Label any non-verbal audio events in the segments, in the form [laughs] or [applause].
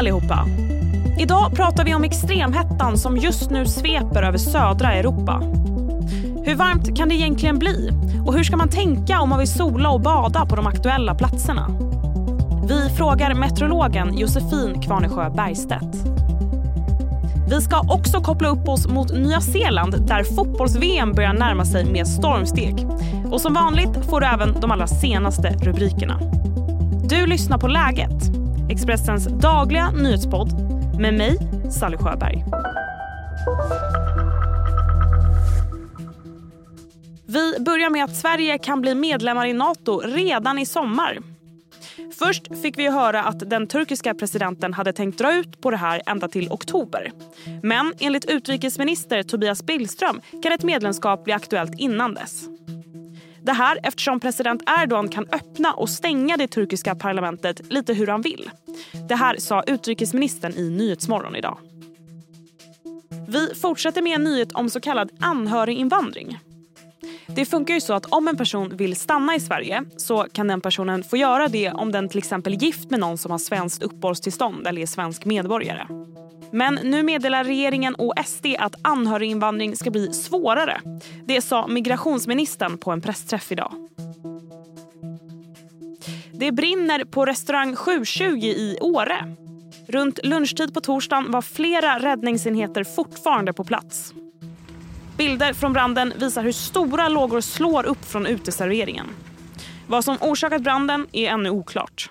allihopa! Idag pratar vi om extremhettan som just nu sveper över södra Europa. Hur varmt kan det egentligen bli? Och hur ska man tänka om man vill sola och bada på de aktuella platserna? Vi frågar meteorologen Josefin Kvarnesjö Bergstedt. Vi ska också koppla upp oss mot Nya Zeeland där fotbolls-VM börjar närma sig med stormsteg. Och som vanligt får du även de allra senaste rubrikerna. Du lyssnar på Läget, Expressens dagliga nyhetspodd med mig, Sally Sjöberg. Vi börjar med att Sverige kan bli medlemmar i Nato redan i sommar. Först fick vi höra att den turkiska presidenten hade tänkt dra ut på det här ända till oktober. Men enligt utrikesminister Tobias Billström kan ett medlemskap bli aktuellt innan dess. Det här eftersom president Erdogan kan öppna och stänga det turkiska parlamentet lite hur han vill. Det här sa utrikesministern i Nyhetsmorgon idag. Vi fortsätter med en nyhet om så kallad anhöriginvandring. Det funkar ju så att om en person vill stanna i Sverige så kan den personen få göra det om den till exempel är gift med någon som har svenskt uppehållstillstånd eller är svensk medborgare. Men nu meddelar regeringen och SD att anhöriginvandring ska bli svårare. Det sa migrationsministern på en pressträff idag. Det brinner på restaurang 720 i Åre. Runt lunchtid på torsdagen var flera räddningsenheter fortfarande på plats. Bilder från branden visar hur stora lågor slår upp från uteserveringen. Vad som orsakat branden är ännu oklart.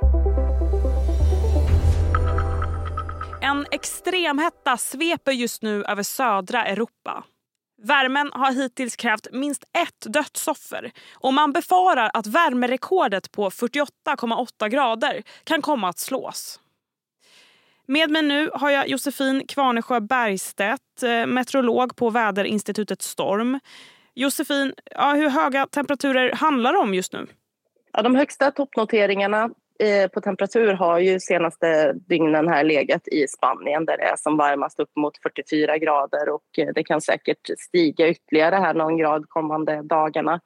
En extremhetta sveper just nu över södra Europa. Värmen har hittills krävt minst ett dödsoffer och man befarar att värmerekordet på 48,8 grader kan komma att slås. Med mig nu har jag Josefin Kvarnesjö Bergstedt, eh, meteorolog på väderinstitutet Storm. Josefin, ja, hur höga temperaturer handlar det om just nu? Ja, de högsta toppnoteringarna Eh, på temperatur har ju senaste dygnen här legat i Spanien där det är som varmast upp mot 44 grader och eh, det kan säkert stiga ytterligare här någon grad kommande dagarna.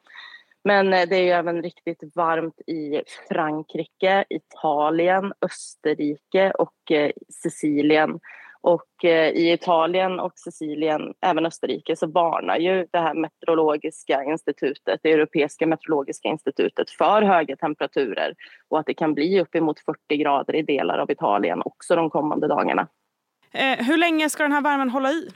Men eh, det är ju även riktigt varmt i Frankrike, Italien, Österrike och Sicilien. Och eh, i Italien och Sicilien, även Österrike, så varnar ju det här meteorologiska institutet, det europeiska meteorologiska institutet för höga temperaturer och att det kan bli uppemot 40 grader i delar av Italien också de kommande dagarna. Eh, hur länge ska den här värmen hålla i?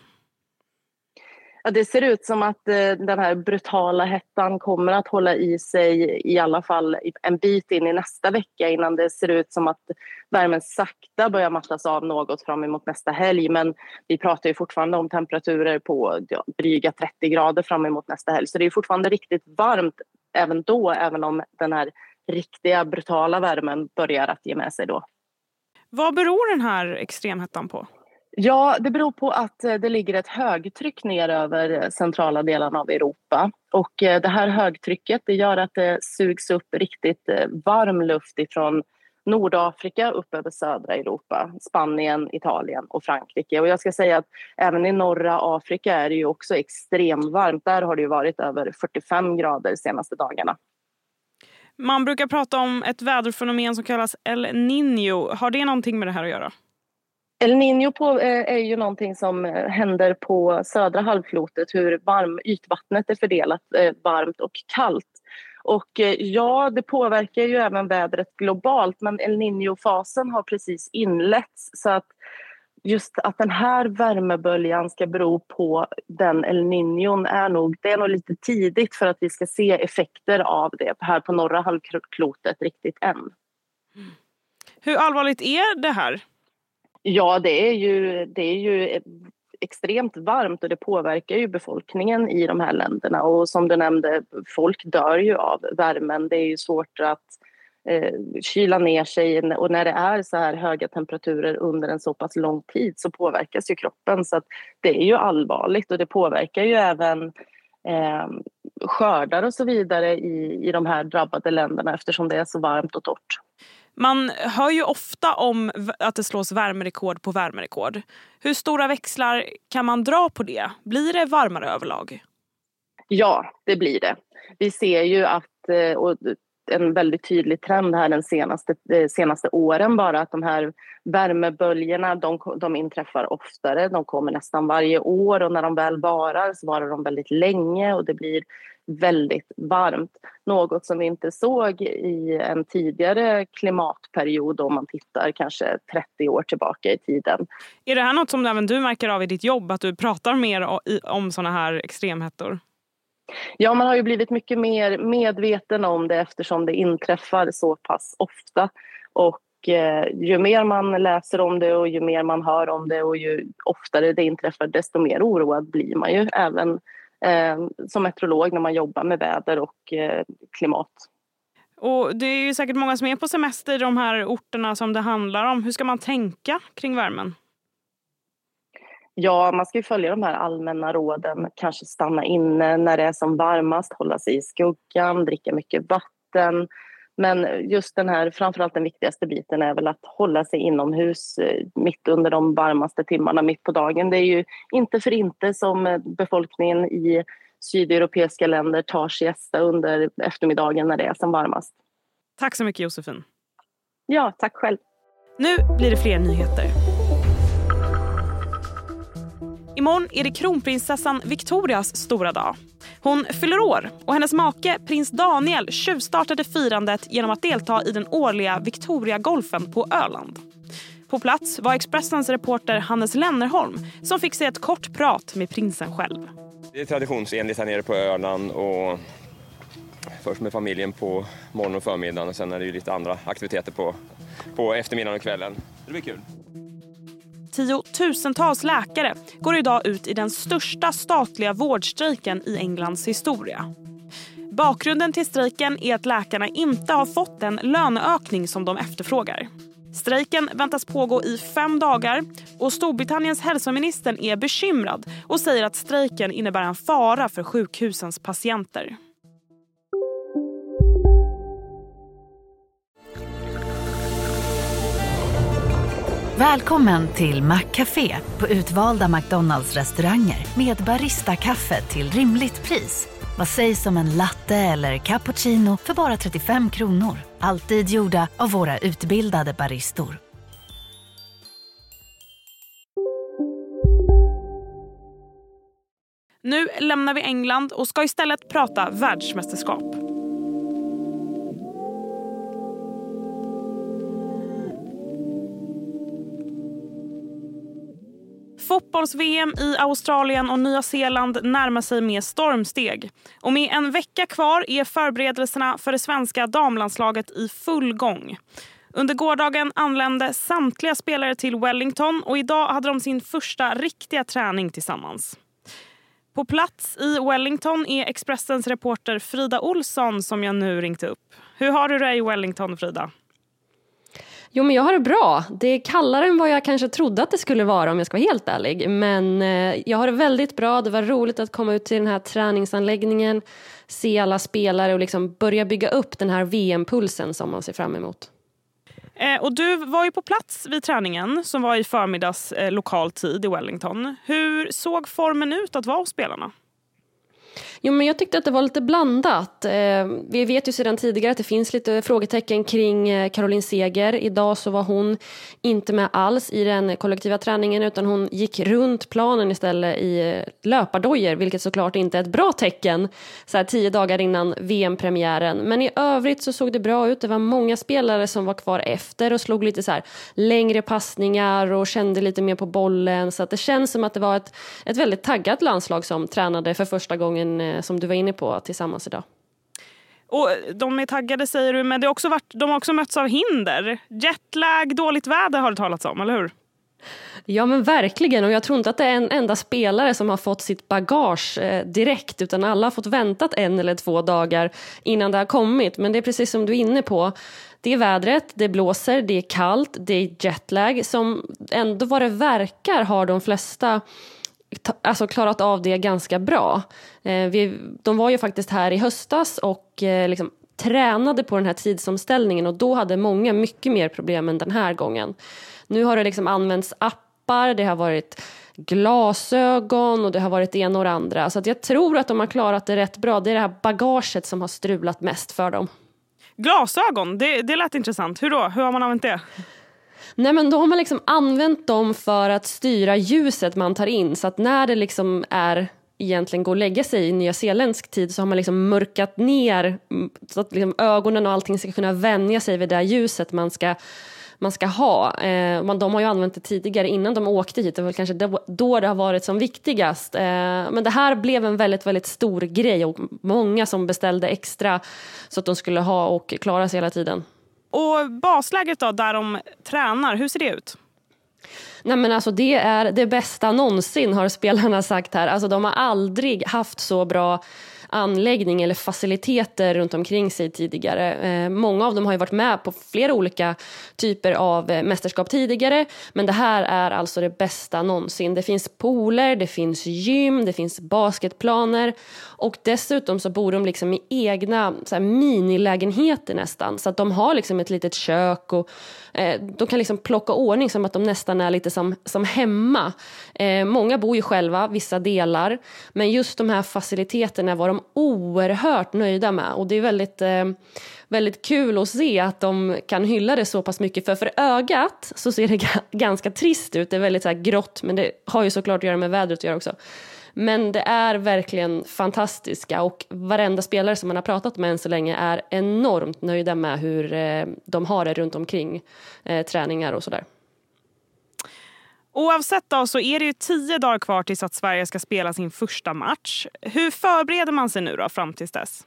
Ja, det ser ut som att eh, den här brutala hettan kommer att hålla i sig i alla fall en bit in i nästa vecka innan det ser ut som att värmen sakta börjar mattas av något fram emot nästa helg. Men vi pratar ju fortfarande om temperaturer på ja, dryga 30 grader fram emot nästa helg. Så det är fortfarande riktigt varmt även då, även om den här riktiga brutala värmen börjar att ge med sig då. Vad beror den här extremhettan på? Ja, det beror på att eh, det ligger ett högtryck ner över eh, centrala delarna av Europa. Och eh, det här högtrycket det gör att det sugs upp riktigt varm luft ifrån Nordafrika upp över södra Europa, Spanien, Italien och Frankrike. Och jag ska säga att även i norra Afrika är det ju också extremvarmt. Där har det ju varit över 45 grader de senaste dagarna. Man brukar prata om ett väderfenomen som kallas El Niño. Har det någonting med det här att göra? El Niño på, eh, är ju någonting som eh, händer på södra halvklotet, hur varm ytvattnet är fördelat, eh, varmt och kallt. Och ja, det påverkar ju även vädret globalt, men El Niño-fasen har precis inletts. Så att just att den här värmeböljan ska bero på den El Niñon är nog, det är nog lite tidigt för att vi ska se effekter av det här på norra halvklotet riktigt än. Mm. Hur allvarligt är det här? Ja, det är ju, det är ju extremt varmt och det påverkar ju befolkningen i de här länderna. Och som du nämnde, folk dör ju av värmen. Det är ju svårt att eh, kyla ner sig och när det är så här höga temperaturer under en så pass lång tid så påverkas ju kroppen. Så det är ju allvarligt och det påverkar ju även eh, skördar och så vidare i, i de här drabbade länderna eftersom det är så varmt och torrt. Man hör ju ofta om att det slås värmerekord på värmerekord. Hur stora växlar kan man dra på det? Blir det varmare överlag? Ja, det blir det. Vi ser ju att, eh, en väldigt tydlig trend här den senaste, de senaste åren bara att de här värmeböljorna de, de inträffar oftare, de kommer nästan varje år och när de väl varar så varar de väldigt länge och det blir väldigt varmt. Något som vi inte såg i en tidigare klimatperiod om man tittar kanske 30 år tillbaka i tiden. Är det här något som även du märker av i ditt jobb, att du pratar mer om såna här extremhettor? Ja, man har ju blivit mycket mer medveten om det eftersom det inträffar så pass ofta. Och eh, ju mer man läser om det och ju mer man hör om det och ju oftare det inträffar desto mer oroad blir man ju även eh, som meteorolog när man jobbar med väder och eh, klimat. Och Det är ju säkert många som är på semester i de här orterna som det handlar om. Hur ska man tänka kring värmen? Ja, man ska ju följa de här allmänna råden. Kanske stanna inne när det är som varmast, hålla sig i skuggan, dricka mycket vatten. Men just den här, framförallt den viktigaste biten är väl att hålla sig inomhus eh, mitt under de varmaste timmarna, mitt på dagen. Det är ju inte för inte som befolkningen i sydeuropeiska länder tar siesta under eftermiddagen när det är som varmast. Tack så mycket Josefin. Ja, tack själv. Nu blir det fler nyheter. Imorgon är det kronprinsessan Victorias stora dag. Hon fyller år och hennes make prins Daniel tjuvstartade firandet genom att delta i den årliga Victoria-golfen på Öland. På plats var Expressens reporter Hannes Lennerholm som fick sig ett kort prat med prinsen själv. Det är traditionsenligt här nere på Öland och först med familjen på morgon och förmiddagen och sen är det ju lite andra aktiviteter på, på eftermiddagen och kvällen. Det blir kul. Tiotusentals läkare går idag ut i den största statliga vårdstrejken i Englands historia. Bakgrunden till strejken är att läkarna inte har fått den löneökning som de efterfrågar. Strejken väntas pågå i fem dagar och Storbritanniens hälsominister är bekymrad och säger att strejken innebär en fara för sjukhusens patienter. Välkommen till Maccafé på utvalda McDonalds restauranger med Baristakaffe till rimligt pris. Vad sägs om en latte eller cappuccino för bara 35 kronor? Alltid gjorda av våra utbildade baristor. Nu lämnar vi England och ska istället prata världsmästerskap. Fotbolls-VM i Australien och Nya Zeeland närmar sig med stormsteg. Och med en vecka kvar är förberedelserna för det svenska damlandslaget i full gång. Under gårdagen anlände samtliga spelare till Wellington och idag hade de sin första riktiga träning tillsammans. På plats i Wellington är Expressens reporter Frida Olsson som jag nu ringt upp. Hur har du det i Wellington, Frida? Jo men jag har det bra. Det är kallare än vad jag kanske trodde att det skulle vara om jag ska vara helt ärlig. Men eh, jag har det väldigt bra. Det var roligt att komma ut till den här träningsanläggningen, se alla spelare och liksom börja bygga upp den här VM-pulsen som man ser fram emot. Eh, och du var ju på plats vid träningen som var i förmiddags eh, lokal tid i Wellington. Hur såg formen ut att vara hos spelarna? Jo, men jag tyckte att det var lite blandat. Eh, vi vet ju sedan tidigare att det finns lite frågetecken kring eh, Caroline Seger. Idag så var hon inte med alls i den kollektiva träningen utan hon gick runt planen istället i eh, löpardojor vilket såklart inte är ett bra tecken så här tio dagar innan VM-premiären. Men i övrigt så såg det bra ut. Det var många spelare som var kvar efter och slog lite så här längre passningar och kände lite mer på bollen så att det känns som att det var ett, ett väldigt taggat landslag som tränade för första gången eh, Eh, som du var inne på tillsammans idag. Och de är taggade säger du, men det har också varit, de har också mötts av hinder. Jetlag, dåligt väder har det talats om, eller hur? Ja men verkligen och jag tror inte att det är en enda spelare som har fått sitt bagage eh, direkt utan alla har fått väntat en eller två dagar innan det har kommit. Men det är precis som du är inne på. Det är vädret, det blåser, det är kallt, det är jetlag som ändå vad det verkar har de flesta alltså klarat av det ganska bra. Eh, vi, de var ju faktiskt här i höstas och eh, liksom tränade på den här tidsomställningen och då hade många mycket mer problem än den här gången. Nu har det liksom använts appar, det har varit glasögon och det har varit det ena och det andra. Så att jag tror att de har klarat det rätt bra. Det är det här bagaget som har strulat mest för dem. Glasögon, det, det lät intressant. Hur då? Hur har man använt det? Nej men då har man liksom använt dem för att styra ljuset man tar in så att när det liksom är egentligen går och lägga sig i nyzeeländsk tid så har man liksom mörkat ner mm, så att liksom ögonen och allting ska kunna vänja sig vid det ljuset man ska man ska ha. Eh, man, de har ju använt det tidigare innan de åkte hit, det var kanske då det har varit som viktigast. Eh, men det här blev en väldigt, väldigt stor grej och många som beställde extra så att de skulle ha och klara sig hela tiden. Och basläget då, där de tränar, hur ser det ut? Nej men alltså det är det bästa någonsin har spelarna sagt här. Alltså de har aldrig haft så bra anläggning eller faciliteter runt omkring sig tidigare. Eh, många av dem har ju varit med på flera olika typer av eh, mästerskap tidigare men det här är alltså det bästa någonsin. Det finns pooler, det finns gym, det finns basketplaner och dessutom så bor de liksom i egna så här, minilägenheter nästan. Så att de har liksom ett litet kök och eh, de kan liksom plocka ordning som att de nästan är lite som, som hemma. Eh, många bor ju själva, vissa delar, men just de här faciliteterna var de oerhört nöjda med. Och det är väldigt eh, väldigt kul att se att de kan hylla det så pass mycket. För för ögat så ser det [laughs] ganska trist ut, det är väldigt så grått men det har ju såklart att göra med vädret att göra också. Men det är verkligen fantastiska och varenda spelare som man har pratat med än så länge är enormt nöjda med hur eh, de har det runt omkring eh, träningar och sådär. Oavsett då så är det ju tio dagar kvar tills att Sverige ska spela sin första match. Hur förbereder man sig nu då fram tills dess?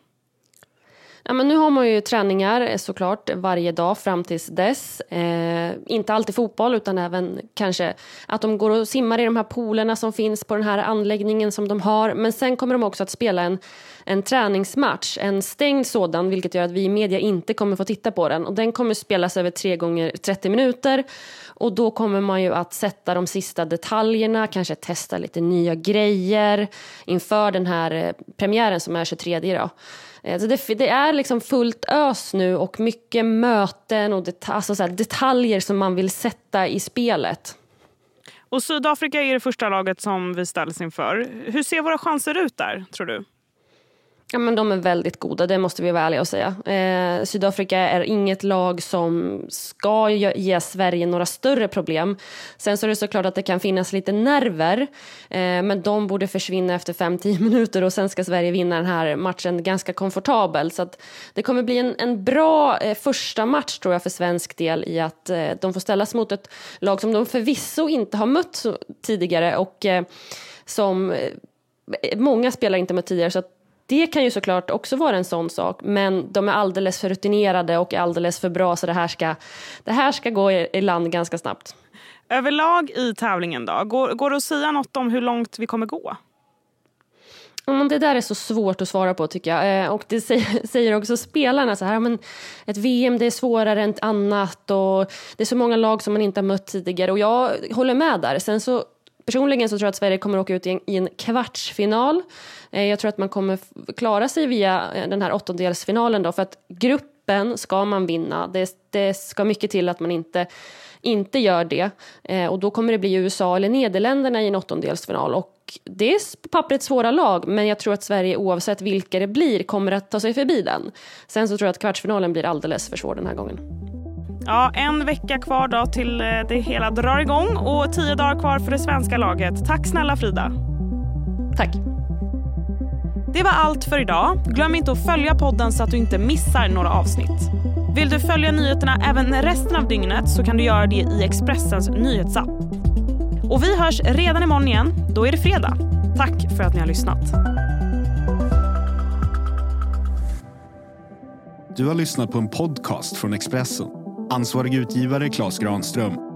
Ja, men nu har man ju träningar eh, såklart varje dag fram tills dess. Eh, inte alltid fotboll utan även kanske att de går och simmar i de här poolerna som finns på den här anläggningen som de har. Men sen kommer de också att spela en, en träningsmatch, en stängd sådan vilket gör att vi i media inte kommer få titta på den. Och den kommer spelas över tre gånger 30 minuter och då kommer man ju att sätta de sista detaljerna, kanske testa lite nya grejer inför den här eh, premiären som är 23 då. Eh, så det, det, är liksom fullt ös nu och mycket möten och det, alltså så detaljer som man vill sätta i spelet. Och Sydafrika är det första laget som vi ställs inför. Hur ser våra chanser ut där, tror du? Ja, men de är väldigt goda, det måste vi vara ärliga och säga. Eh, Sydafrika är inget lag som ska ge Sverige några större problem. Sen så är det såklart att det kan finnas lite nerver, eh, men de borde försvinna efter 5-10 [laughs] minuter och sen ska Sverige vinna den här matchen ganska komfortabelt. Så det kommer bli en, en bra eh, första match tror jag för svensk del i att eh, de får ställas mot ett lag som de förvisso inte har mött tidigare och eh, som eh, många spelar inte med tidigare. Så det kan ju såklart också vara en sån sak, men de är alldeles för rutinerade och alldeles för bra så det här ska, det här ska gå i land ganska snabbt. Överlag i tävlingen då, går, går det att säga något om hur långt vi kommer gå? Mm, det där är så svårt att svara på tycker jag. Eh, och det säger [laughs] också spelarna så här, men ett VM det är svårare än annat och det är så många lag som man inte har mött tidigare och jag håller med där. Sen så Personligen så tror jag att Sverige kommer att åka ut i en, i en kvartsfinal. Eh, jag tror att man kommer klara sig via eh, den här åttondelsfinalen då för att gruppen ska man vinna. Det, det ska mycket till att man inte inte gör det eh, och då kommer det bli USA eller Nederländerna i en åttondelsfinal och det är pappret svåra lag men jag tror att Sverige oavsett vilka det blir kommer att ta sig förbi den. Sen så tror jag att kvartsfinalen blir alldeles för svår den här gången. Ja, en vecka kvar då till det hela drar igång och tio dagar kvar för det svenska laget. Tack snälla Frida. Tack. Det var allt för idag. Glöm inte att följa podden så att du inte missar några avsnitt. Vill du följa nyheterna även resten av dygnet så kan du göra det i Expressens nyhetsapp. Och vi hörs redan imorgon igen. Då är det fredag. Tack för att ni har lyssnat. Du har lyssnat på en podcast från Expressen. Ansvarig utgivare Klas Granström